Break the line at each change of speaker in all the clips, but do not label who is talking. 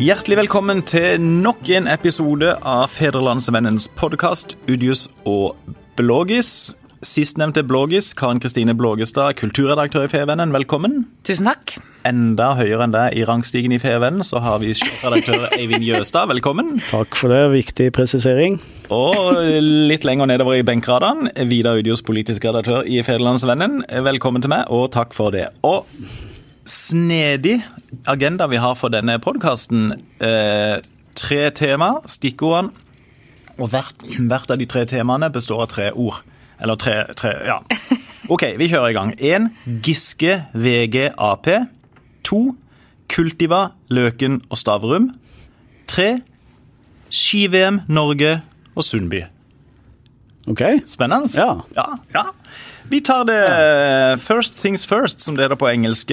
Hjertelig velkommen til nok en episode av Fedrelandsvennens podkast Udius og Blågis. Sistnevnte Blågis, Karen Kristine Blågestad, kulturredaktør i Fevennen, velkommen.
Tusen takk.
Enda høyere enn deg i rangstigen i Fevennen, så har vi sjefredaktør Eivind Jøstad, velkommen.
Takk for det, viktig presisering.
Og litt lenger nedover i benkradene, Vidar Udios politisk redaktør i Fedrelandsvennen, velkommen til meg, og takk for det. Og snedig agenda vi har for denne podkasten. Eh, tre tema, stikkordene. Og hvert, hvert, av de tre temaene består av tre ord. Eller tre, tre Ja. OK, vi kjører i gang. Én Giske, VG, Ap. To Kultiva, Løken og Stavrum. Tre Ski-VM, Norge og Sundby.
Ok.
Spennende.
Ja.
ja, ja. Vi tar det first things first, som det er på engelsk.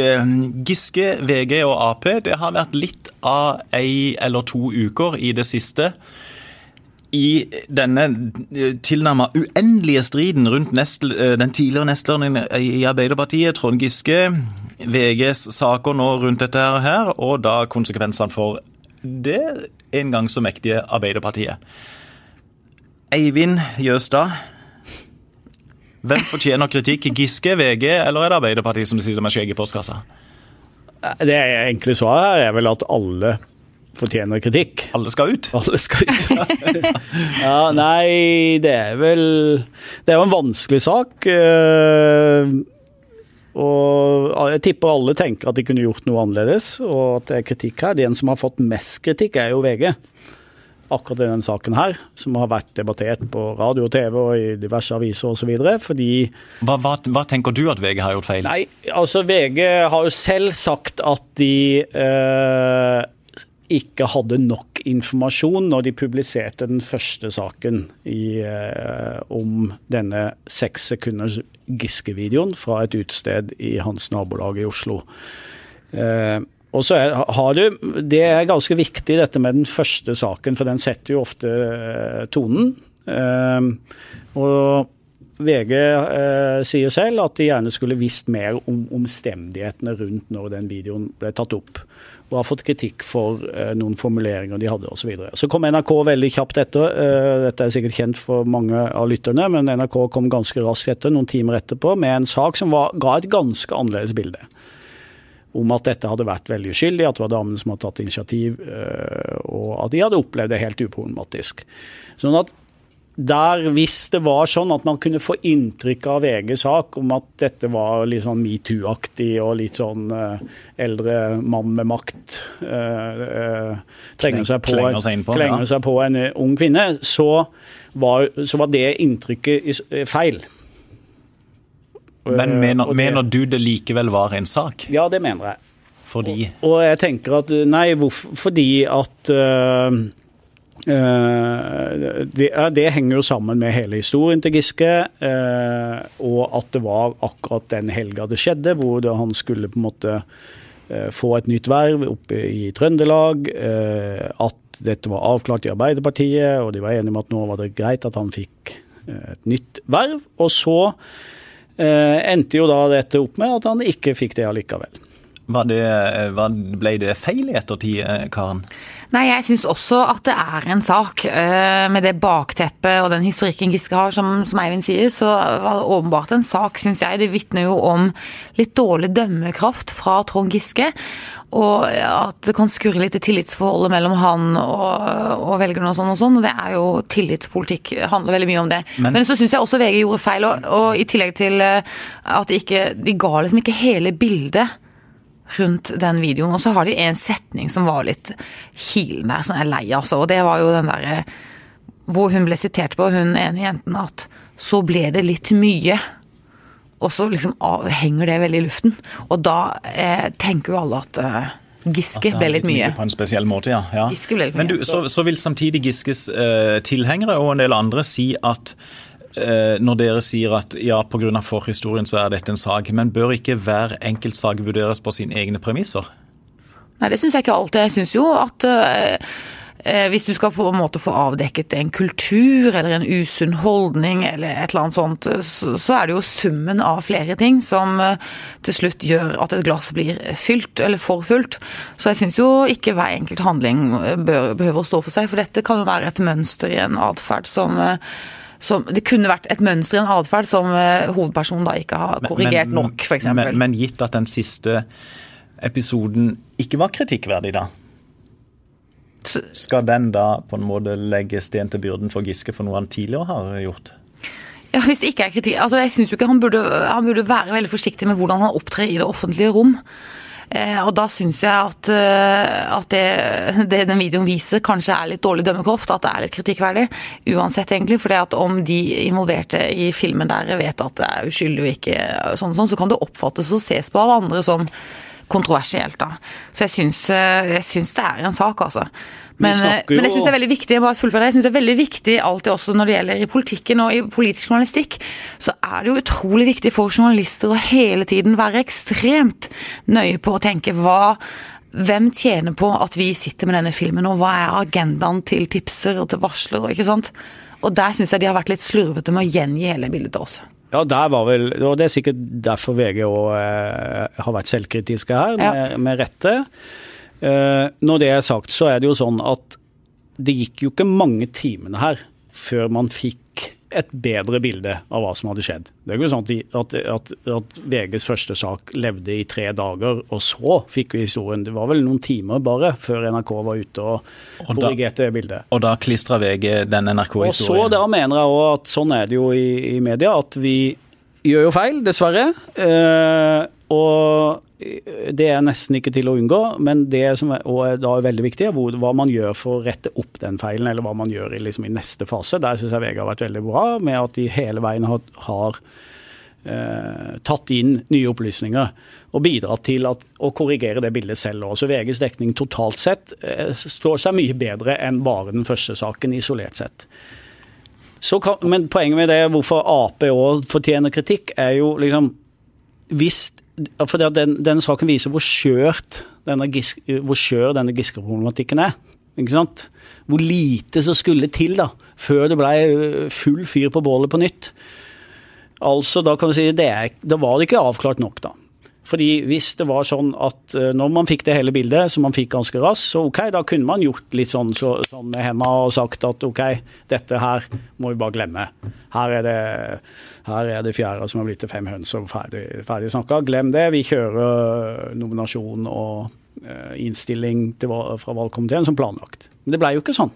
Giske, VG og Ap det har vært litt av ei eller to uker i det siste i denne tilnærmet uendelige striden rundt Nestle, den tidligere nestleren i Arbeiderpartiet, Trond Giske, VGs saker nå rundt dette her, og da konsekvensene for det en gang så mektige Arbeiderpartiet. Eivind Jøstad, hvem fortjener kritikk? Giske, VG eller er det Arbeiderpartiet som sitter med skjegg i postkassa?
Det enkle svaret er vel at alle fortjener kritikk.
Alle skal ut?
Alle skal ut. ja, nei, det er vel Det er jo en vanskelig sak. eh, Og jeg tipper alle tenker at de kunne gjort noe annerledes, og at det er kritikk her. Den som har fått mest kritikk, er jo VG. Akkurat i denne saken her, som har vært debattert på radio og TV og i diverse aviser osv. Fordi
hva, hva, hva, tenker du at VG har gjort feil?
Nei, altså VG har jo selv sagt at de eh, ikke hadde nok informasjon når de publiserte den første saken i, eh, om denne seks sekunders Giske-videoen fra et utested i hans nabolag i Oslo. Eh, og så er, har du, Det er ganske viktig dette med den første saken, for den setter jo ofte eh, tonen. Eh, og VG eh, sier selv at de gjerne skulle visst mer om omstendighetene rundt når den videoen ble tatt opp. Og har fått kritikk for eh, noen formuleringer de hadde osv. Så, så kom NRK veldig kjapt etter. Eh, dette er sikkert kjent for mange av lytterne, men NRK kom ganske raskt etter, noen timer etterpå, med en sak som var, ga et ganske annerledes bilde om at dette hadde vært veldig uskyldig, at det var damene som hadde tatt initiativ, og at de hadde opplevd det helt uproblematisk. Sånn at der, hvis det var sånn at man kunne få inntrykk av VGs sak om at dette var litt sånn metoo-aktig og litt sånn uh, eldre mann med makt uh, uh, trenger, seg på,
klenger, seg på,
klenger
ja.
på en ung kvinne, så var, så var det inntrykket feil.
Men mener, det, mener, du det likevel var en sak?
Ja, det mener jeg.
Fordi?
Og, og jeg tenker at Nei, hvorfor, fordi at uh, uh, det, det, henger jo sammen med hele historien til Giske, uh, og at det var akkurat den helga det skjedde, hvor det, han skulle på en måte få et nytt verv oppe i Trøndelag. at dette var avklart i Arbeiderpartiet, og de var enige om at nå var det greit at han fikk et nytt verv. Og så endte jo da dette opp med at han ikke fikk det allikevel.
Var det, var, ble det feil i ettertid, Karen?
Nei, jeg syns også at det er en sak. Med det bakteppet og den historikken Giske har, som, som Eivind sier, så var det åpenbart en sak, syns jeg. Det vitner jo om litt dårlig dømmekraft fra Trond Giske. Og at det kan skurre litt i tillitsforholdet mellom han og, og velgerne og sånn og sånn. Og det er jo tillitspolitikk handler veldig mye om det. Men, Men så syns jeg også VG gjorde feil, og, og i tillegg til at de ikke De ga liksom ikke hele bildet rundt den videoen. Og så har de en setning som var litt kilen der, som jeg er lei av. Altså. Og det var jo den derre hvor hun ble sitert på, hun ene jenten, at så ble det litt mye. Og så liksom henger det veldig i luften. Og da eh, tenker jo alle at eh, Giske ble litt mye.
På en spesiell måte, ja. ja.
Giske ble litt mye.
Men du, så, så vil samtidig Giskes eh, tilhengere og en del andre si at når dere sier at ja, pga. forhistorien så er dette en sak, men bør ikke hver enkelt sak vurderes på sine egne premisser?
Nei, det syns jeg ikke alltid. Jeg syns jo at eh, hvis du skal på en måte få avdekket en kultur eller en usunn holdning eller et eller annet sånt, så, så er det jo summen av flere ting som eh, til slutt gjør at et glass blir fylt eller for fullt. Så jeg syns jo ikke hver enkelt handling bør, behøver å stå for seg, for dette kan jo være et mønster i en atferd som som, det kunne vært et mønster i en atferd som hovedpersonen da ikke har korrigert men, nok, f.eks.
Men, men gitt at den siste episoden ikke var kritikkverdig, da? Skal den da på en måte legge sten til byrden for Giske for noe han tidligere har gjort?
Ja, hvis det ikke er kritikk Altså, Jeg syns jo ikke han burde, han burde være veldig forsiktig med hvordan han opptrer i det offentlige rom. Eh, og da syns jeg at, eh, at det, det, den videoen viser, kanskje er litt dårlig dømmekraft. At det er litt kritikkverdig. Uansett, egentlig. For om de involverte i filmen der vet at det er uskyldig og ikke sånn, sånn, så kan det oppfattes og ses på av andre som kontroversielt. da. Så jeg syns, eh, jeg syns det er en sak, altså. Men, eh, men, jeg syns det er veldig viktig bare jeg synes det er veldig viktig alltid også når det gjelder i politikken og i politisk journalistikk, så er det jo utrolig viktig for journalister å hele tiden være ekstremt nøye på å tenke hva hvem tjener på at vi sitter med denne filmen, og hva er agendaen til tipser og til varsler? ikke sant? Og der syns jeg de har vært litt slurvete med å gjengi hele bildet til oss.
Ja, der var vel, og Det er sikkert derfor VG òg eh, har vært selvkritiske her, med, med rette. Eh, når det er sagt, så er det jo sånn at det gikk jo ikke mange timene her før man fikk et bedre bilde av hva som hadde skjedd. Det er ikke sånn at, at, at, VGs første sak levde i tre dager, og så fikk vi historien. Det var vel noen timer bare før NRK var ute og, og korrigerte bildet.
Og da klistra VG den NRK-historien?
Og så Da mener jeg òg at sånn er det jo i, i, media, at vi gjør jo feil, dessverre. Eh, og det er nesten ikke til å unngå, men det som er, og er veldig viktig, er hva man gjør for å rette opp den feilen, eller hva man gjør i, liksom, i neste fase. Der syns jeg VG har vært veldig bra, med at de hele veien har, har eh, tatt inn nye opplysninger og bidratt til at, å korrigere det bildet selv. Også VGs dekning totalt sett eh, står seg mye bedre enn bare den første saken isolert sett. Kan, men poenget med det, hvorfor Ap òg fortjener kritikk, er jo liksom Hvis for den, Denne saken viser hvor skjørt denne, hvor skjør denne Giske-problematikken er. Ikke sant? Hvor lite som skulle til da, før det ble øh, full fyr på bålet på nytt. Altså, Da kan vi si, det, er, da var det ikke avklart nok, da. Fordi hvis det var sånn at uh, når man fikk det hele bildet, som man fikk ganske raskt, så ok, da kunne man gjort litt sånn, så, sånn med henda og sagt at ok, dette her må vi bare glemme. Her er det, her er det fjæra som har blitt til fem høns og ferdig, ferdig snakka. Glem det. Vi kjører nominasjon og uh, innstilling til, fra valgkomiteen som planlagt. Men det ble jo ikke sånn.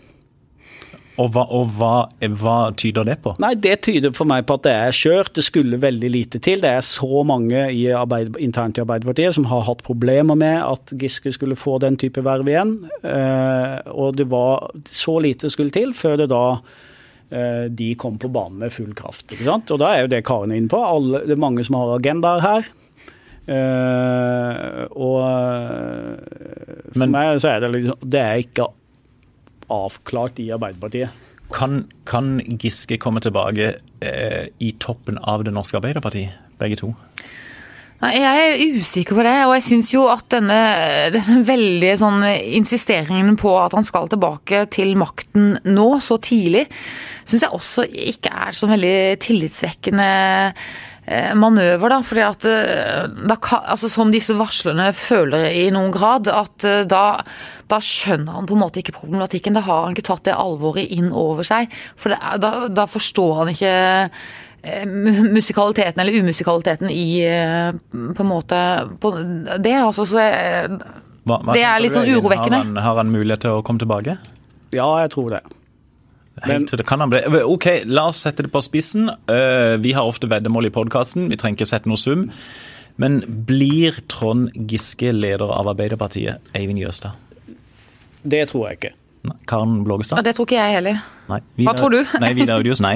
Og, hva, og hva, hva, tyder det på?
Nei, Det tyder for meg på at det er skjørt. Det skulle veldig lite til. Det er så mange i arbeid, internt i Arbeiderpartiet som har hatt problemer med at Giske skulle få den type verv igjen. Eh, og det var så lite skulle til før det da eh, de kom på banen med full kraft. ikke sant? Og da er jo det Karen er inne på. Alle, det er mange som har agendaer her. Uh, og for Men, meg så er det liksom Det er ikke avklart i Arbeiderpartiet.
Kan, kan Giske komme tilbake eh, i toppen av det norske Arbeiderpartiet, begge to?
Nei, Jeg er usikker på det, og jeg syns jo at denne, denne veldige sånn insisteringen på at han skal tilbake til makten nå, så tidlig, syns jeg også ikke er så veldig tillitsvekkende manøver, da. fordi at eh, da, altså, Som disse varslerne føler i noen grad, at eh, da, da, skjønner han på en måte ikke problematikken. Da har han ikke tatt det alvoret inn over seg. For det, da, da, forstår han ikke musikaliteten eller umusikaliteten i på en måte på det. Altså, så jeg, hva, hva det er litt sånn urovekkende.
Har han, har han mulighet til å komme tilbake?
Ja, jeg tror det.
Helt det kan han bli. Ok, La oss sette det på spissen. Uh, vi har ofte veddemål i podkasten. Vi trenger ikke sette noe sum. Men blir Trond Giske leder av Arbeiderpartiet, Eivind Jøstad?
Det tror jeg ikke.
Nei. Karen Blågestad?
Ja, det tror ikke jeg heller.
Nei.
Vidar, Hva tror du?
nei, Vidar Audius, nei.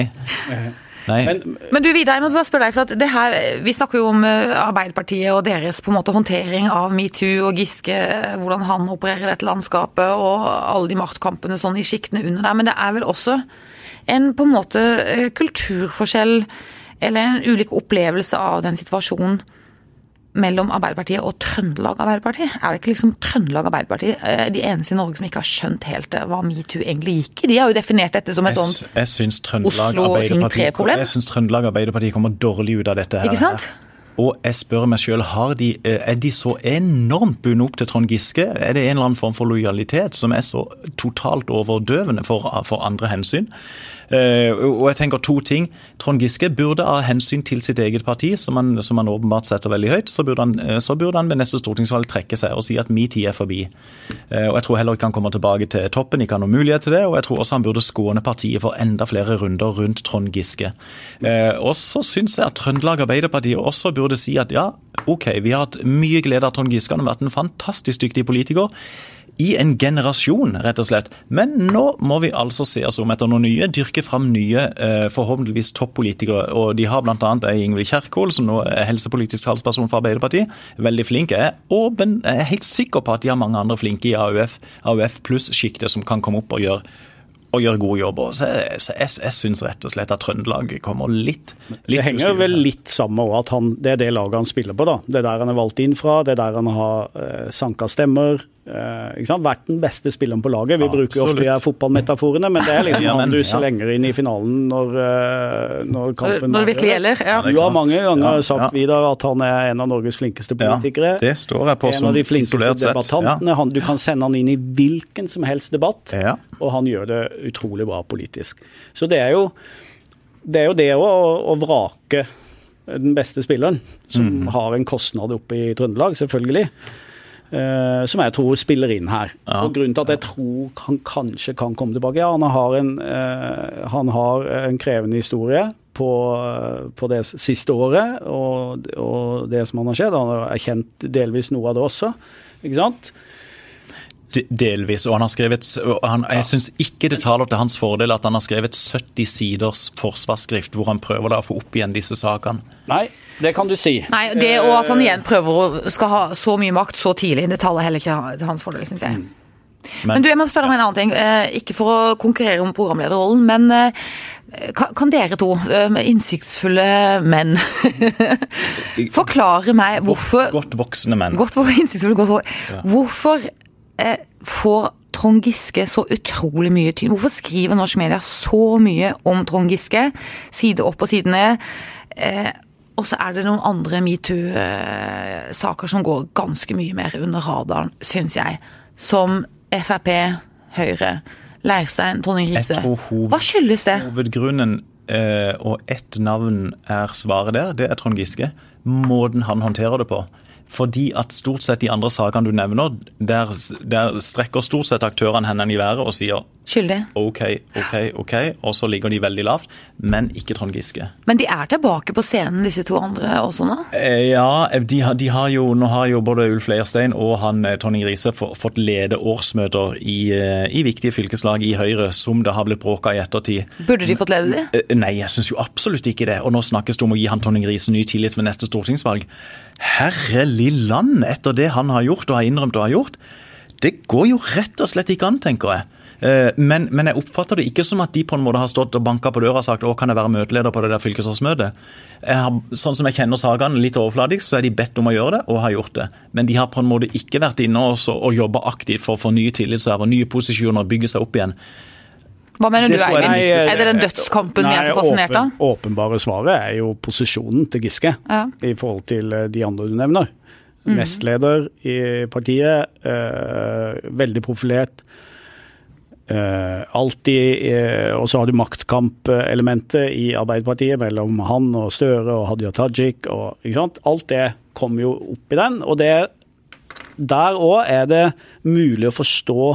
Men, men, du Vidar, jeg må bare spørre deg, for det her, Vi snakker jo om eh, Arbeiderpartiet og deres på en måte håndtering av metoo og Giske, hvordan han opererer dette landskapet og alle de maktkampene sånn i sjiktene under der. Men det er vel også en på en måte eh, kulturforskjell eller en ulik opplevelse av den situasjonen mellom Arbeiderpartiet og Trøndelag Arbeiderparti? Er det ikke liksom Trøndelag Arbeiderparti eh, de eneste i Norge som ikke har skjønt helt eh, hva metoo egentlig gikk i? De har jo definert dette som et sånt
Jeg, jeg
Oslo Ring
Arbeiderparti
3-problem.
jeg synes Trøndelag Arbeiderparti kommer dårlig ut av dette. her.
Ikke sant?
Og jeg spør meg sjøl, er de så enormt bundet opp til Trond Giske? Er det en eller annen form for lojalitet som er så totalt overdøvende for, for andre hensyn? Eh, og jeg tenker to ting. Trond Giske burde av hensyn til sitt eget parti, som han, som han åpenbart setter veldig høyt, så burde, han, eh, så burde han ved neste stortingsvalg trekke seg og si at min tid er forbi. Eh, og Jeg tror heller ikke han kommer tilbake til toppen, ikke har noen mulighet til det. Og jeg tror også han burde skåne partiet for enda flere runder rundt Trond Giske. Og så syns jeg at Trøndelag Arbeiderparti også burde si at ja, OK, vi har hatt mye glede av Trond Giske, han har vært en fantastisk dyktig politiker i en generasjon, rett og slett. Men nå må vi altså se oss om etter noen nye, dyrke fram nye, eh, forhåpentligvis toppolitikere. Og de har bl.a. ei Ingvild Kjerkol, som nå er helsepolitisk talsperson for Arbeiderpartiet. Veldig flink. Jeg er, åpen, jeg er helt sikker på at de har mange andre flinke i AUF, AUF pluss-sjiktet som kan komme opp og gjøre og gjør. Så jeg, så jeg, jeg syns rett og slett at Trøndelag kommer litt, litt
Det henger vel litt sammen med at han, det er det laget han spiller på. da. Det er der han er valgt inn fra, det er der han har eh, sanka stemmer. Eh, ikke sant? Vært den beste spilleren på laget. Vi
Ja,
bruker ofte de her fotballmetaforene, men det er liksom
Ja, men,
han du
ja.
slenger inn i finalen når, eh, når kampen
Når det virkelig gjelder. Ja.
Du har mange ganger
Ja,
sagt
ja.
Vidar, at han er en av Norges flinkeste
Ja,
politikere.
det står jeg på
en
som
av de flinkeste debattantene. Han, du kan sende han inn i hvilken som helst debatt,
Ja.
og han gjør det utrolig bra politisk. Så det er jo det, er jo det å, å vrake den beste spilleren, som
mm.
har en kostnad oppe i Trøndelag, selvfølgelig. Eh, som jeg tror spiller inn her.
Ja.
Og Grunnen til at jeg tror han kanskje kan komme tilbake Ja, han har en, eh, han har en krevende historie på, på det siste året og, og det som han har skjedd. Han har erkjent delvis noe av det også. Ikke sant?
De- Delvis. Og han har skrevet han, Jeg syns ikke det taler til hans fordel at han har skrevet 70 siders forsvarsskrift hvor han prøver da å få opp igjen disse sakene.
Nei, det kan du si.
Nei, det og at han igjen prøver å skal ha så mye makt så tidlig, det taler heller ikke til hans fordel, syns jeg.
Men-
Men du, jeg må spørre om en annen ting. Eh, Ikke for å konkurrere om programlederrollen, men eh, kan, dere to, eh, innsiktsfulle menn, forklare meg hvorfor
Godt voksne menn.
Godt innsiktsfulle, godt for Hvorfor eh, får Trond Giske så utrolig mye tyn? Hvorfor skriver norsk media så mye om Trond Giske? Side opp og side ned. Eh, og så er det noen andre metoo-saker som går ganske mye mer under radaren, syns jeg. Som Frp, Høyre, Leirstein, Trond
Giske
Riise. Hva skyldes det?
Hovedgrunnen, eh, og ett navn er svaret der, det er Trond Giske. Måten han håndterer det på. Fordi at stort sett de andre sakene du nevner, der, der strekker stort sett aktørene hendene i været og sier
Skyldig.
OK, OK, OK, og så ligger de veldig lavt. Men ikke Trond Giske.
Men de er tilbake på scenen, disse to andre også nå?
Eh, Ja, de har, de har jo, nå har jo både Ulf Leirstein og han eh, Tonning Riise fått lede årsmøter i, eh, i viktige fylkeslag i Høyre, som det har blitt bråka i ettertid.
Burde de fått lede de?
Eh, Nei, jeg syns jo absolutt ikke det. Og nå snakkes det om å gi han Tonning Riise ny tillit ved neste stortingsvalg. Herlig land, etter det han har gjort og har innrømt og har gjort. Det går jo rett og slett ikke an, tenker jeg. Eh, Men, men jeg oppfatter det ikke som at de på en måte har stått og banka på døra og sagt å, kan jeg være møteleder på det der fylkesårsmøtet. Sånn som jeg kjenner sakene litt overfladisk, så er de bedt om å gjøre det, og har gjort det. Men de har på en måte ikke vært inne også og jobba aktivt for å få nye tillitsverv og nye posisjoner, og bygge seg opp igjen.
Hva mener
Det
du, Eivind?
er
Er det den dødskampen vi er så fascinert av?
åpen, åpenbare svaret er jo posisjonen til Giske
Ja.
i forhold til eh, de andre du nevner.
Mm.
Nestleder i partiet, øh, veldig profilert. Eh, alltid eh, Og så har du maktkampelementet i Arbeiderpartiet mellom han og Støre og Hadia Tajik. Og, ikke sant? Alt det kommer jo opp i den. Og det, der òg er det mulig å forstå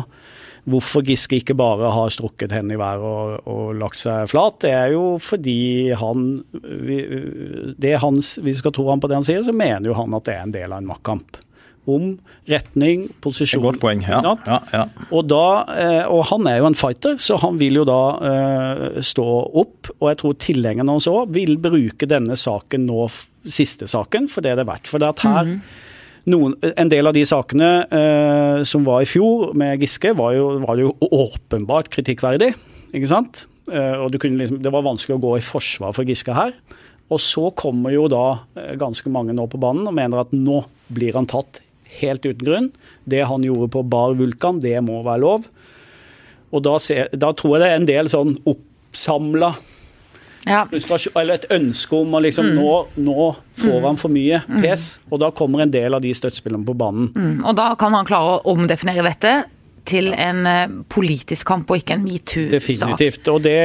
hvorfor Giske ikke bare har strukket hendene i været og, og lagt seg flat. Det er jo fordi han vi, det hans, vi skal tro han på det han sier, så mener jo han at det er en del av en maktkamp. Om retning, posisjon.
Godt poeng. Ja, ja, ja.
Og, da, eh, og han er jo en fighter, så han vil jo da eh, stå opp. Og jeg tror tilhengerne hans òg vil bruke denne saken nå, siste saken, for det er det verdt. For det at her noen, en del av de sakene eh, som var i fjor med Giske, var jo, var jo åpenbart kritikkverdig. ikke sant? Eh, og du kunne liksom, Det var vanskelig å gå i forsvar for Giske her. Og så kommer jo da eh, ganske mange nå på banen og mener at nå blir han tatt helt uten grunn. Det han gjorde på Bar Vulkan, det må være lov. Og da, ser, da tror jeg det er en del sånn oppsamla
Ja.
eller et ønske om å liksom nå, nå får han for mye pes. Og da kommer en del av de støttespillerne på banen.
Mm, Og da kan han klare å omdefinere dette til en eh, politisk kamp og ikke en metoo-sak.
Definitivt. Og det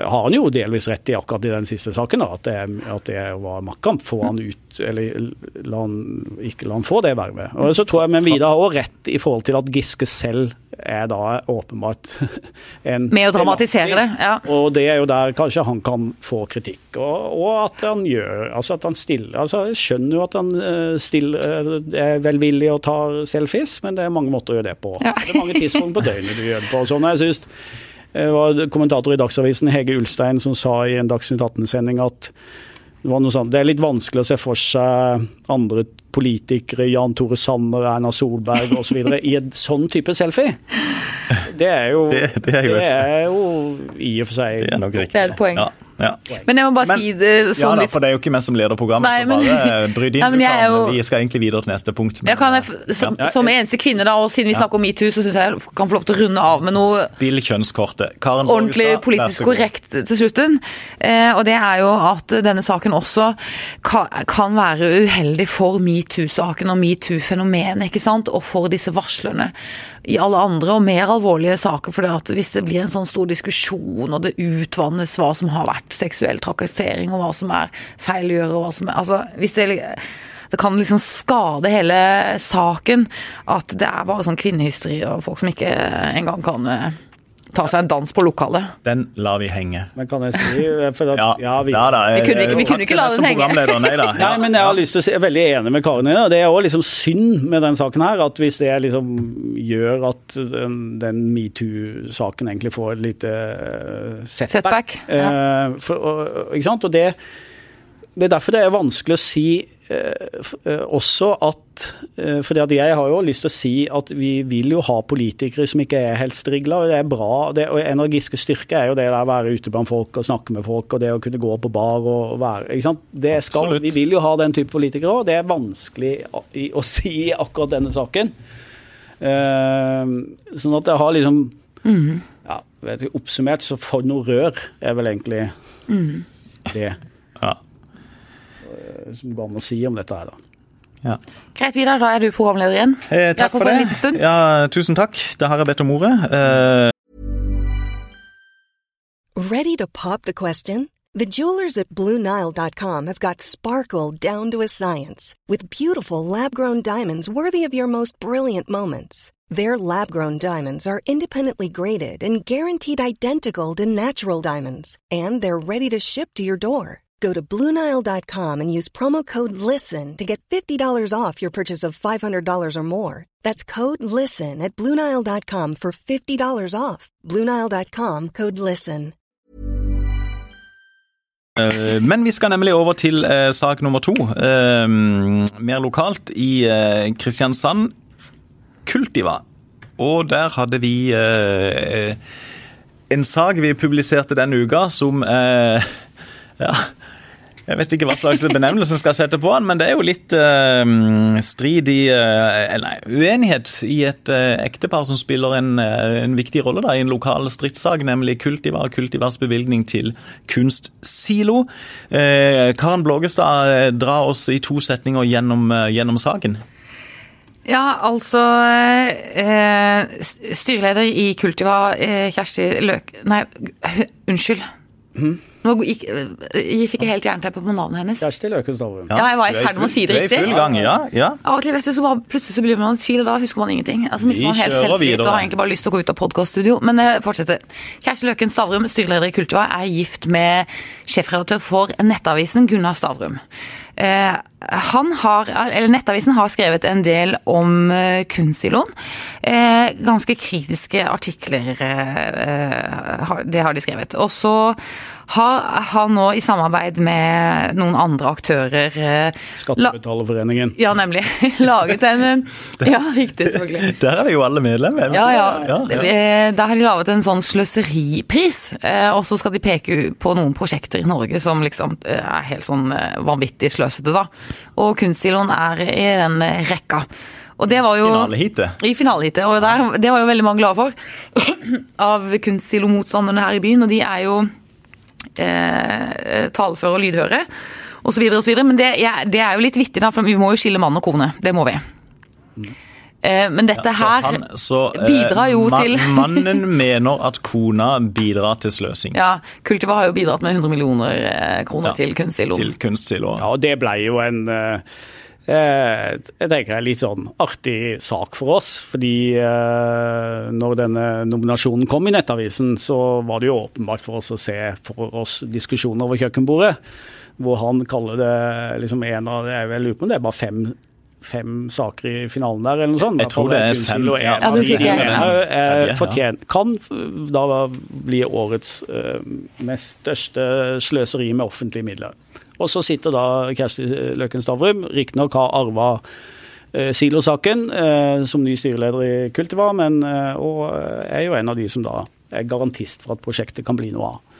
har han jo delvis rett i akkurat i den siste saken. Da, at, det, at det var maktkamp. Få han ut, eller la han, ikke la han få det vervet. Og så tror jeg Men Vidar har også rett i forhold til at Giske selv er da åpenbart en
Med å dramatisere det, ja.
Og det er jo der kanskje han kan få kritikk. Og, og at han gjør Altså at han stiller altså Jeg skjønner jo at han eh, stiller, eh, er velvillig og tar selfies, men det er mange måter å gjøre det på.
Ja.
Er mange tidspunkt på døgnet du gjør det på. og Sånn, jeg synes det var kommentator i Dagsavisen, Hege Ulstein, som sa i en Dagsnytt 18-sending at det, sånt, det er litt vanskelig å se for seg andre politikere, Jan Tore Sanner, Erna Solberg osv. i en sånn type selfie. Det er jo,
Det- det er jo-
det er jo i og for seg
Det er nok riktig.
Det er et poeng.
Ja, ja.
Men jeg må bare
Men-
si det
Ja
sånn
da,
litt
for det er jo ikke vi som leder programmet,
Nei,
så bare bry
inn. men er
kan.
jo-
Vi skal egentlig videre til neste punkt. men-
jeg kan, jeg, som,
Ja.
som eneste kvinne, da, og siden vi snakker om metoo, så syns jeg jeg kan få lov til å runde av med noe
Spill kjønnskortet. Karen
ordentlig
Borgestad,
politisk korrekt til slutten. Eh, og det er jo at denne saken også kan, kan være uheldig for metoo-saken og metoo-fenomenet, ikke sant, og for disse varslerne i alle andre og mer alvorlige saker. For hvis det blir en sånn stor diskusjon, og det utvannes hva som har vært seksuell trakassering, og hva som er feil å gjøre, og hva som er Altså, hvis det det kan liksom skade hele saken at det er bare sånn kvinnehysteri og folk som ikke engang kan eh, ta seg en dans på lokalet.
Den lar vi henge.
Men kan jeg si for at,
Ja,
ja, vi,
da, da. jeg-
Vi kunne ikke- vi kunne ikke la den henge.
Nei da.
Nei, men jeg har lyst til å si, jeg er veldig enig med Karin det. og Det er også liksom synd med den saken her, at hvis det liksom gjør at den, den metoo-saken egentlig får et lite eh, setback.
Setback, ja.
Eh, for, og, ikke sant? Og det, det er derfor det er vanskelig å si også at eh, fordi jeg har jo lyst til å si at vi vil jo ha politikere som ikke er helt strigla. Det er bra. Det, og En av Giskes styrker er jo det der å være ute blant folk og snakke med folk, og det å kunne gå på bar og være ikke sant? Det skal,
Absolutt.
Vi vil jo ha den type politikere òg. Det er vanskelig å, å si i akkurat denne saken. Eh, sånn at det har liksom ja, vet du, Oppsummert så for noe rør er vel egentlig det
Ja.
Som går an å si om dette her, da.
Ja.
Greit, Vidar, da er du programleder igjen.
Eh, takk
fall
for
for en liten stund.
Ja, tusen takk. Da har jeg bedt om ordet. Eh,
Ready to pop the question? The jewelers at BlueNile.com have got sparkle down to a science with beautiful lab grown diamonds worthy of your most brilliant moments. Their lab grown diamonds are independently graded and guaranteed identical to natural diamonds, and they're ready to ship to your door. Go to BlueNile.com and use promo code LISTEN to get $50 off your purchase of $500 or more. That's code LISTEN at BlueNile.com for $50 off. BlueNile.com code LISTEN.
Uh, Men vi skal nemlig over til uh, sak nummer to. Uh, mer lokalt i eh, Kristiansand. Kultiva. Og der hadde vi en sak vi publiserte denne uka som Ja. Jeg vet ikke hva slags benevnelse en skal sette på han, men det er jo litt uh, strid i uh, Eller nei, uenighet i et uh, ektepar som spiller en, en viktig rolle da, i en lokal stridssak, nemlig Kultivar og Kultivars bevilgning til Kunstsilo. Eh, Karen Blågestad, dra oss i to setninger gjennom, gjennom saken.
Ja, altså eh, Styreleder i Kultiva, Kjersti Løk... Nei, unnskyld. Nå gikk, jeg fikk jeg helt jernteppe på navnet hennes.
Kjersti Løken Stavrum.
Ja, jeg var i
er
ferd med å si det riktig.
Du er i full gang, ja. ja.
Av og til vet du, så bare plutselig så blir man i tvil, og da husker man ingenting. Altså, mister man helt selvtillit og har egentlig bare lyst til å gå ut av podkaststudio. Men eh, fortsetter. Kjersti Løken Stavrum, styreleder i Kultiva, er gift med sjefredaktør for Nettavisen, Gunnar Stavrum. Eh, han har, eller Nettavisen har skrevet en del om eh, kunstsiloen. Eh, ganske kritiske artikler, eh, har- det har de skrevet. Og så har, har nå i samarbeid med noen andre aktører eh,
Skattebetalerforeningen.
Ja, nemlig. Laget en eh, Ja, riktig, selvfølgelig.
Der er vi jo alle medlemmer.
Ja, ja.
ja, ja.
Eh, Der har de laget en sånn sløseripris, eh, og så skal de peke på noen prosjekter i Norge som liksom er helt sånn vanvittig sløsete, da. Og Kunstsiloen er i den rekka. Og det var jo
Finaleheatet.
I finaleheatet, og der, det var jo veldig mange glade for. Av kunstsilo-motstanderne her i byen, og de er jo eh, taleføre og lydhøre. Og så videre og så videre. Men det, ja, det er jo litt vittig, da, for vi må jo skille mann og kone. Det må vi. Eh, men dette
Ja, så
her
han- så, eh,
bidrar jo
man,
til
Mannen mener at kona bidrar til sløsing.
Ja, Kultiva har jo bidratt med 100 millioner eh, kroner
Ja,
til kunstsiloen.
Til kunstsilo.
Ja, og det ble jo en eh, eh, jeg tenker er litt sånn artig sak for oss. Fordi eh, når denne nominasjonen kom i Nettavisen, så var det jo åpenbart for oss å se for oss diskusjoner over kjøkkenbordet. Hvor han kaller det liksom en av Jeg vel lurer på om det er bare fem fem saker i finalen der, eller noe sånt.
Jeg tror det er fem, ja.
en
Ja,
av
det
de ene,
Ja.
eh,
Ja.
fortjen- Kan da bli årets eh, mest største sløseri med offentlige midler. Og så sitter da Kjersti Løken Stavrum, riktignok har arva Silosaken eh, som ny styreleder i Kultiva, men eh, og er jo en av de som da er garantist for at prosjektet kan bli noe av.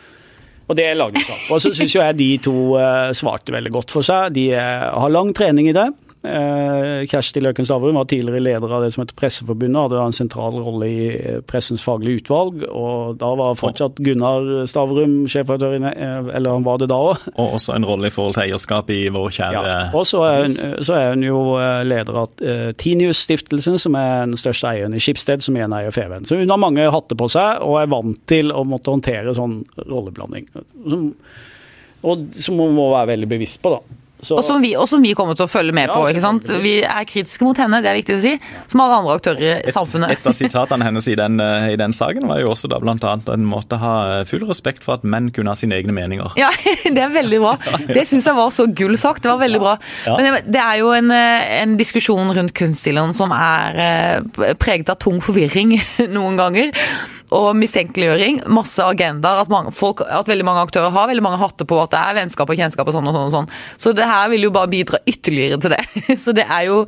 Og det lagde sak. Og så syns jeg de to eh, svarte veldig godt for seg. De eh, har lang trening i det. Eh, Kjersti Løken Stavrum var tidligere leder av det som heter Presseforbundet, hadde en sentral rolle i eh, pressens faglige utvalg. Og da var fortsatt Gunnar Stavrum sjefredaktør, eh, eller han var det da òg.
Og også en rolle i forhold til eierskap i vår kjære
Ja. Og så er, hun, så er hun jo leder av Tinius-stiftelsen, som er den største eieren i Skipsted, som igjen eier Feven. Så hun har mange hatter på seg, og er vant til å måtte håndtere sånn rolleblanding. Som, og som hun må være veldig bevisst på, da. Så,
Og som, vi, og som vi kommer til å følge med
Ja,
på. ikke sant? Vi er kritiske mot henne, det er viktig å si. Som alle andre aktører i samfunnet.
Et av sitatene hennes i den, eh, i den saken var jo også da blant annet en måte å ha eh, full respekt for at menn kunne ha sine egne meninger.
Ja, det er veldig bra. Det syns jeg var så gull sagt. Det var veldig bra. Men det- er jo en, eh, en diskusjon rundt kunststilen som er preget av tung forvirring noen ganger. Og mistenkeliggjøring. Masse agendaer. At, mange, folk, at veldig mange aktører har veldig mange hatter på at det er vennskap og kjennskap og sånn og sånn. og sånn. Så det her vil jo bare bidra ytterligere til det. Så det er jo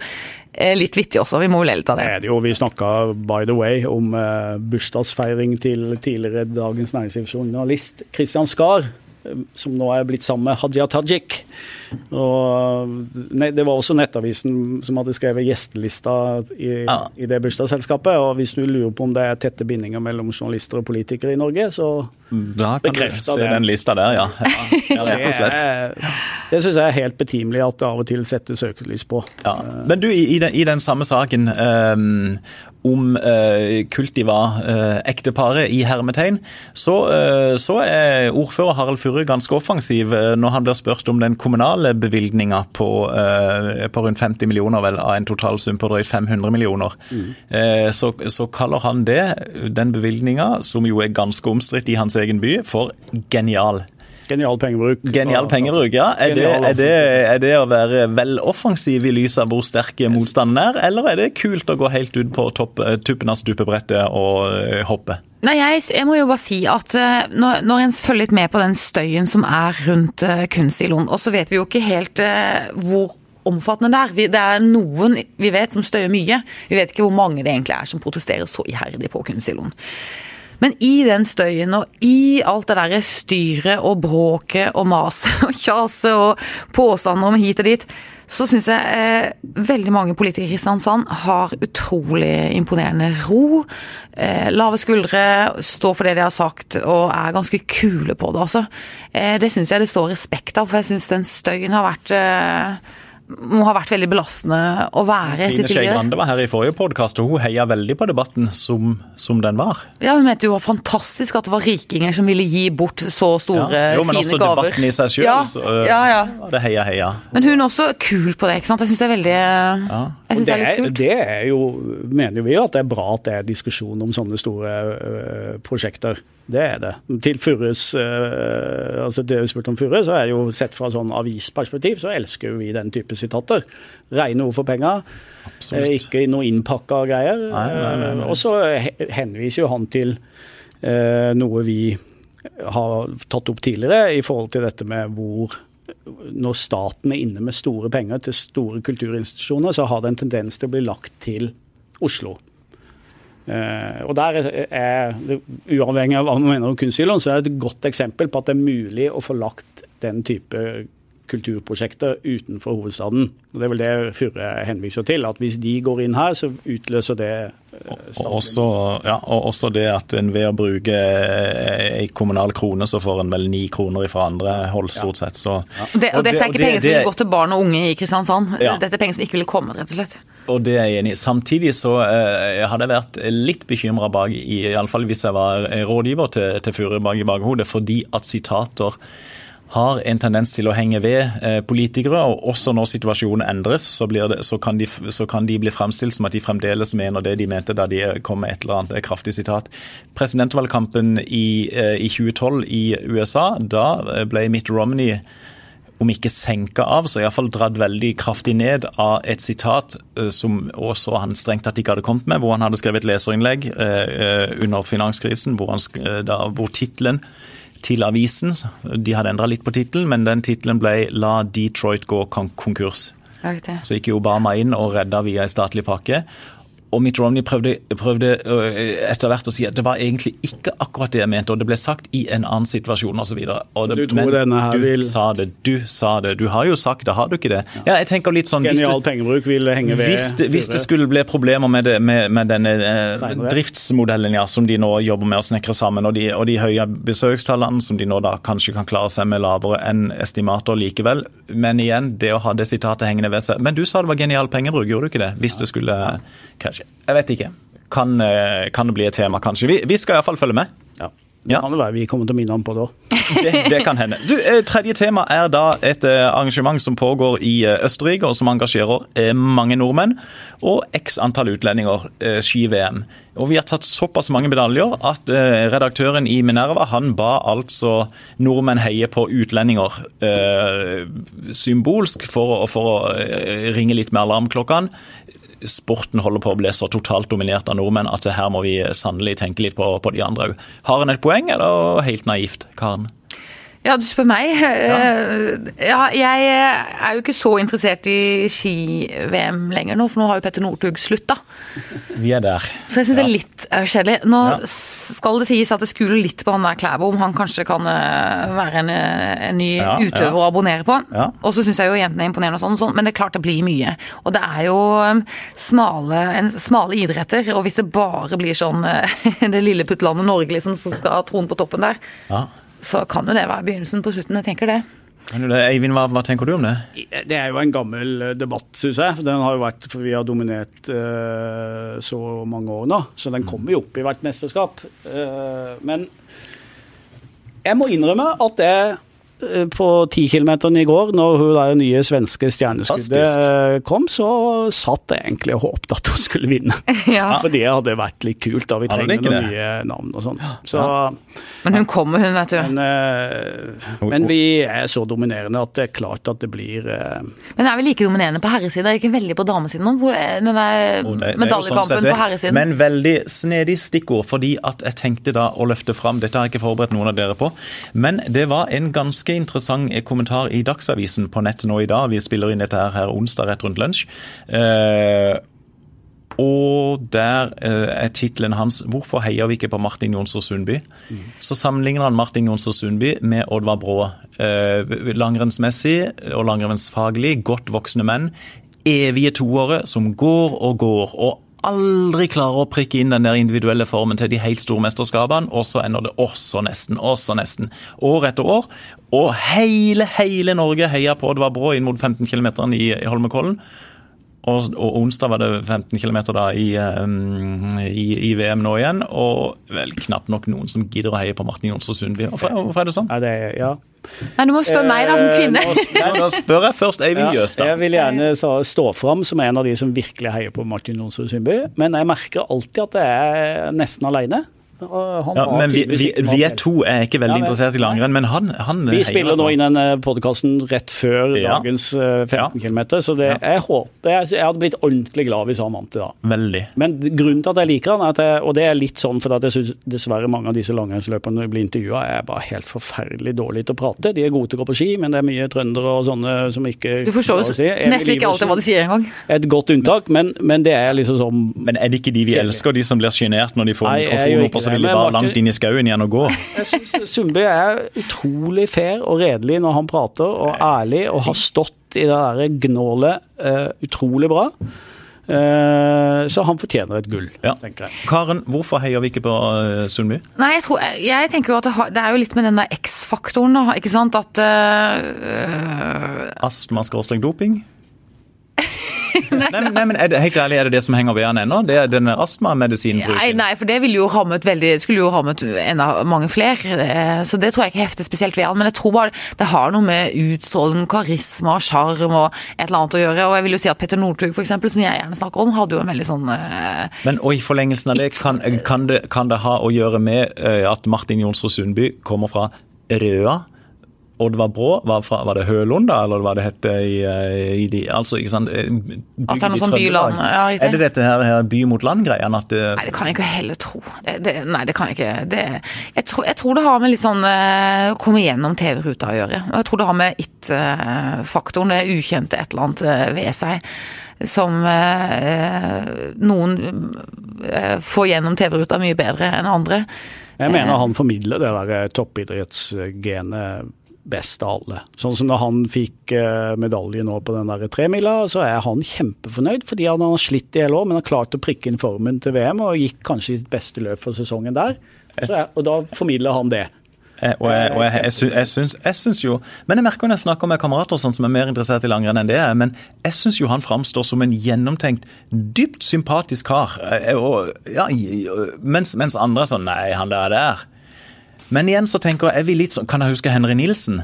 eh, litt vittig også. Vi må litt av det.
det jo, Vi snakka by the way om eh, bursdagsfeiring til tidligere Dagens Næringslivsjournalist Christian Skar, som nå er blitt sammen med Hadia Tajik. Og nei, Det var også Nettavisen som hadde skrevet gjestelista i,
Ja.
i det bursdagsselskapet. og Hvis du lurer på om det er tette bindinger mellom journalister og politikere i Norge, så
Da kan du se
det.
den lista der, ja. ja, rett og slett.
Det, det syns jeg er helt betimelig at det av og til settes søkelys på.
Ja. Men du, i, den, i den samme saken ehm, om eh, Kultiva-ekteparet i hermetegn, så, eh, så er ordfører Harald Furre ganske offensiv eh, når han blir spurt om den kommunale bevilgninga på, eh, på rundt 50 millioner, vel, av en totalsum på drøyt 500 millioner. Eh, så, så kaller han det, den bevilgninga, som jo er ganske omstridt i hans egen by, for genial.
Genial pengebruk.
Genial pengebruk, ja. Er det, er, det, er det å være vel offensiv i lys av hvor sterk motstanden er, eller er det kult å gå helt ut på topp, eh, tuppen av stupebrettet og eh, hoppe?
Nei, jeg, jeg må jo bare si at eh, når, når en følger litt med på den støyen som er rundt kunstsiloen, og så vet vi jo ikke helt hvor omfattende det er. Vi, det er noen vi vet som støyer mye. Vi vet ikke hvor mange det egentlig er som protesterer så iherdig på kunstsiloen. Men i den støyen og i alt det derre styret og bråket og maset og kjaset og påstander om hit og dit, så syns jeg eh, veldig mange politikere i Kristiansand har utrolig imponerende ro. Eh, lave skuldre, står for det de har sagt og er ganske kule på det, altså. Eh, det syns jeg det står respekt av, for jeg syns den støyen har vært eh, må ha vært veldig belastende å være
Trine Skei. Grande var her i forrige podkast, og hun heia veldig på debatten som, som den var.
Ja, Hun mente jo det var fantastisk at det var rikinger som ville gi bort så store,
jo, men også
gaver.
debatten i seg sjøl,
Ja,
så øh,
ja, ja.
det heia, heia.
Men hun er også kul på det, ikke sant. Jeg syns det er veldig Jeg synes det er litt kult.
det er jo, mener vi jo at det er bra at det er diskusjon om sånne store øh, prosjekter. Det er det. Til Furres, øh, altså det vi spurte om Furre, så er jo sett fra sånn avisperspektiv, så elsker vi den type sitater. Rene ord for.
Absolutt.
Eh, Ikke noe innpakka greier.
Nei, nei, nei, nei.
Eh, Og så henviser jo han til eh, noe vi har tatt opp tidligere, i forhold til dette med hvor Når staten er inne med store penger til store kulturinstitusjoner, så har det en tendens til å bli lagt til Oslo. Eh, og der er, Uavhengig av hva man mener om kunstsiloen, så er det et godt eksempel på at det er mulig å få lagt den type kulturprosjekter utenfor hovedstaden. Og Det er vel det Furre henviser til. at Hvis de går inn her, så utløser det
og også, ja, og også det at en ved å bruke ei kommunal krone, så får en vel ni kroner fra andre hold, stort sett. Så,
ja. det, og, dette er ikke penger som ville gått til barn og unge i Kristiansand. Ja. Dette er penger som ikke ville kommet, rett og slett.
Og det er jeg enig i. Samtidig så eh, hadde jeg vært litt bekymra bak, iallfall hvis jeg var rådgiver til, til Furre bak i bakhodet, fordi at sitater har en tendens til å henge ved eh, politikere. og Også når situasjonen endres, så, det, så, kan, de, så kan, de, bli fremstilt som at de fremdeles mener det de mente da de kom med et eller annet kraftig sitat. Presidentvalgkampen i, eh, i 2012 i USA, da ble Mitt Romney om ikke senka av, så iallfall dratt veldig kraftig ned av et sitat eh, som også han strengt tatt ikke hadde kommet med, hvor han hadde skrevet et leserinnlegg under finanskrisen, hvor, hvor tittelen til avisen. De hadde endra litt på tittelen, men den tittelen ble 'La Detroit gå konkurs'. Så gikk Obama inn og redda via en statlig pakke. Og Mitt Romney prøvde, prøvde, etter hvert å si at det var egentlig ikke akkurat det jeg mente, og det ble sagt i en annen situasjon osv.
Du tror denne her
du
vil
sa det, du sa det. Du har jo sagt det, har du ikke det? Ja, jeg tenker litt sånn...
Genial pengebruk vil henge ved
Hvis det, hvis det skulle bli problemer med, det, med, med denne eh, driftsmodellen ja, som de nå jobber med å snekre sammen, og de, og de høye besøkstallene som de nå da kanskje kan klare seg med lavere enn estimater likevel. Men igjen, det å ha det sitatet hengende ved seg Men du sa det var genial pengebruk, gjorde du ikke det? Hvis det skulle krasje. Jeg vet ikke. Kan, eh, kan, det bli et tema, kanskje. Vi, vi skal iallfall følge med.
Ja. Ja. kan det være vi kommer til å minne ham på det òg.
Det, det, kan hende. Du, eh, tredje tema er da et eh, arrangement som pågår i Østerrike, og som engasjerer mange nordmenn og x antall utlendinger, ski-VM. Og Vi har tatt såpass mange medaljer at redaktøren i Minerva han ba altså nordmenn heie på utlendinger symbolsk for, for å ringe litt med alarmklokkene sporten holder på å bli så totalt dominert av nordmenn at her må vi sannelig tenke litt på, på de andre òg. Har en et poeng, eller helt naivt, Karen?
Ja, du spør meg. Ja. ja. jeg er jo ikke så interessert i ski-VM lenger nå, for nå har jo Petter Northug slutta.
Vi er der.
Så jeg syns ja. det er litt uh, kjedelig. Nå ja. skal det sies at det skuler litt på han der Klæbo, om han kanskje kan være en, en ny utøver å abonnere på. Og så syns jeg jo jentene er imponerende og sånn, sånn, men det er klart det blir mye. Og det er jo smale, en, smale idretter, og hvis det bare blir sånn det lille puttlandet Norge liksom, som skal ha tronen på toppen der, ja så kan jo det være begynnelsen på slutten. Jeg tenker det.
Eivind, hva, hva, tenker du om det?
Det er jo en gammel eh, debatt, syns jeg. Den har jo vært, for Vi har dominert uh, så mange år nå, så den kommer jo opp i hvert mesterskap. Uh, men jeg må innrømme at det Eh, på tikilometeren i går, når hun der nye svenske stjerneskuddet kom, så satt jeg egentlig og håpet at hun skulle vinne. Ja. For det hadde vært litt kult. da Vi trenger noen nye navn og sånn. Så, ja.
Men hun kommer, hun, vet du.
Men, uh, men, vi er så dominerende at det er klart at det blir uh,
Men er vi like dominerende på herresiden? Er ikke veldig på damesiden nå? Medaljekampen sånn på herresiden.
Men veldig snedig stikkord, fordi at jeg tenkte da å løfte fram Dette har jeg ikke forberedt noen av dere på, men det var en ganske ganske interessant kommentar i Dagsavisen på nettet nå i dag. Vi spiller inn dette her onsdag rett rundt lunsj. Eh, og der eh, er tittelen hans 'Hvorfor heier vi ikke på Martin Jonsrud Sundby?' Mm. Så sammenligner han Martin Jonsrud Sundby med Oddvar Brå. Eh, langrennsmessig og langrennsfaglig godt voksne menn. Evige toere som går og går. og aldri klarer å prikke inn den der individuelle formen til de helt store mesterskapene, og så ender det også nesten, også nesten. År etter år. Og hele, hele Norge heier på Det var Brå inn mot 15 km i, i Holmenkollen. Og, og, onsdag var det 15 km da i, um, i, i, VM nå igjen. Og vel knapt nok noen som gidder å heie på Martin Jonsrud Sundby. Hvorfor, hvorfor, er det sånn?
Ja, det, ja.
Nei, Du må spørre meg da, som eh, kvinne.
Nei, da spør jeg først Eivind ja, Jøstad.
Jeg vil gjerne stå fram som en av de som virkelig heier på Martin Jonsrud Sundby. Men jeg merker alltid at jeg er nesten alene. Han
Ja, men vi, vi, vi er to er ikke veldig
Ja, men-
interessert i langrenn, men han, han
Vi spiller nå inn den podkasten rett før
Ja.
dagens eh, 15 km, så det, jeg håper jeg, jeg hadde blitt ordentlig glad hvis han vant i dag.
Veldig.
Men grunnen til at jeg liker han, er at jeg, og det er litt sånn fordi jeg syns dessverre mange av disse langrennsløperne blir intervjua, er bare helt forferdelig dårlige til å prate. De er gode til å gå på ski, men det er mye trøndere og sånne som ikke
Du forstår jo
si.
Nesten ikke alltid hva de sier engang.
Er Et godt unntak, men, men det er liksom sånn
Men er det ikke de vi elsker, de som blir sjenert når de får
Nei, jeg
så vil de bare
Martin-
langt inn i skauen igjen og gå?
Jeg syns Sundby er utrolig fair og redelig når han prater, og ærlig, og har stått i det derre gnålet uh, utrolig bra. Eh, så han fortjener et gull,
Ja.
tenker jeg.
Karen, hvorfor heier vi ikke på uh, Sundby?
Nei, jeg, tror, jeg tenker jo at det, har, det er jo litt med den der X-faktoren, da. Ikke sant? At øh,
Nei, men- nei, men det, helt ærlig, er det det som henger ved han ennå? Det er
Nei,
astmamedisinbruken?
nei, for det ville jo rammet veldig Skulle jo rammet enda mange flere. eh, Så det tror jeg ikke hefter spesielt ved han. Men jeg tror bare det har noe med utstråling, karisma sjarm og et eller annet å gjøre. Og jeg vil jo si at Petter Northug, eksempel, som jeg gjerne snakker om, hadde jo en veldig sånn eh,
Men og i forlengelsen av det, kan, kan, det, kan det ha å gjøre med eh, at Martin Jonsrud Sundby kommer fra Røa? Oddvar Brå, var, fra, var det Hølund da, eller hva det het i, eh, i de Altså, ikke sant eh,
At det er noe sånn byland, ja.
Er det dette her, her by mot land-greien? At det,
Nei, det kan jeg ikke heller tro. Det, det, nei, det kan jeg ikke. Det, jeg, tror, jeg tror det har med litt sånn uh, komme gjennom TV-ruta å gjøre. Og jeg tror det har med it-faktoren, det ukjente et eller annet eh, ved seg, som eh, noen eh, får gjennom TV-ruta mye bedre enn andre.
Jeg mener han formidler det der eh, toppidrettsgenet best av alle. Sånn som når han fikk eh, medalje nå på den der tremila, så er han kjempefornøyd, fordi han har slitt i hele år, men har klart å prikke inn formen til VM, og gikk kanskje sitt beste løp for sesongen der. Jeg, og da formidler han det.
Eh, Og jeg, og jeg, jeg, sy- jeg, syns, jeg syns jo Men jeg merker når jeg snakker med kamerater sånn som er mer interessert i langrenn enn det er, men jeg syns jo han framstår som en gjennomtenkt, dypt sympatisk kar. Eh, Og, ja, mens, mens andre er sånn Nei, han der er der. Men igjen så tenker jeg, er vi litt sånn Kan jeg huske Henry Nilsen?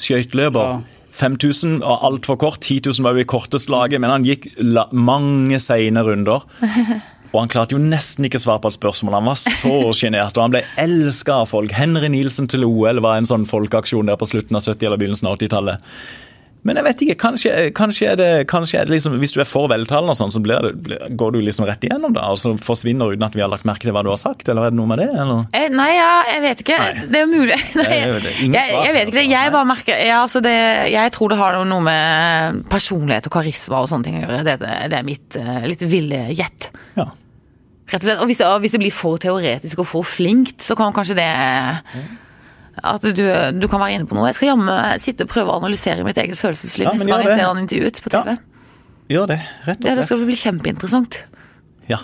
Skøyteløper.
Ja.
5000 og altfor kort. 10 000 var jo i kortest laget, men han gikk mange seine runder. Og han klarte jo nesten ikke svare på et spørsmål. Han var så sjenert, og han ble elska av folk. Henry Nilsen til OL var en sånn folkeaksjon der på slutten av 70- eller begynnelsen av 80-tallet. Men jeg vet ikke, kanskje, kanskje, er det, kanskje er det liksom Hvis du er for veltalende og sånn, så blir det, går du liksom rett igjennom da, og så forsvinner uten at vi har lagt merke til hva du har sagt, eller er det noe med det? eller?
Eh, Nei, ja, jeg vet ikke.
Nei.
Det er jo mulig. Nei,
jo det. Ingen
jeg, jeg vet ikke det.
altså.
Jeg bare merker ja, altså det, Jeg tror det har noe med personlighet og karisma og sånne ting å gjøre. Det, det, er mitt eh, litt ville gjett.
Ja.
Rett og slett. Og hvis, og hvis det blir for teoretisk og for flinkt, så kan kanskje det At du, du kan være inne på noe. Jeg skal jammen sitte og prøve å analysere mitt eget følelsesliv
Ja,
neste gang jeg ser han intervjuet på TV.
Ja. Gjør det, rett og slett.
Ja, det skal bli kjempeinteressant.
Ja.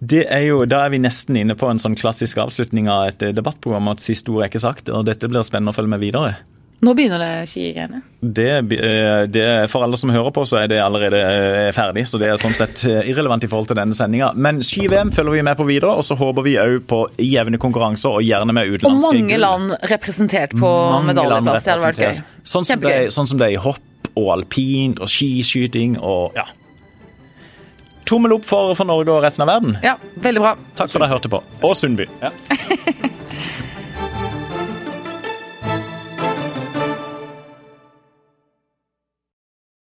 Det er jo, Da er vi nesten inne på en sånn klassisk avslutning av et debattprogram. at Siste ord er ikke sagt, og dette blir spennende å følge med videre.
Nå begynner det skigreiene.
Det, eh, det, for alle som hører på, så er det allerede eh, ferdig, så det er sånn sett eh, irrelevant i forhold til denne sendinga. Men ski-VM følger vi med på videre, og så håper vi òg på jevne konkurranser, og gjerne med
Og mange land representert på medaljeplass. Det hadde vært gøy.
Sånn som, det, sånn som det er i hopp og alpint og skiskyting og ja. Tommel opp for, for Norge og resten av verden.
Ja, veldig bra.
Takk for at dere hørte på. Og Sundby.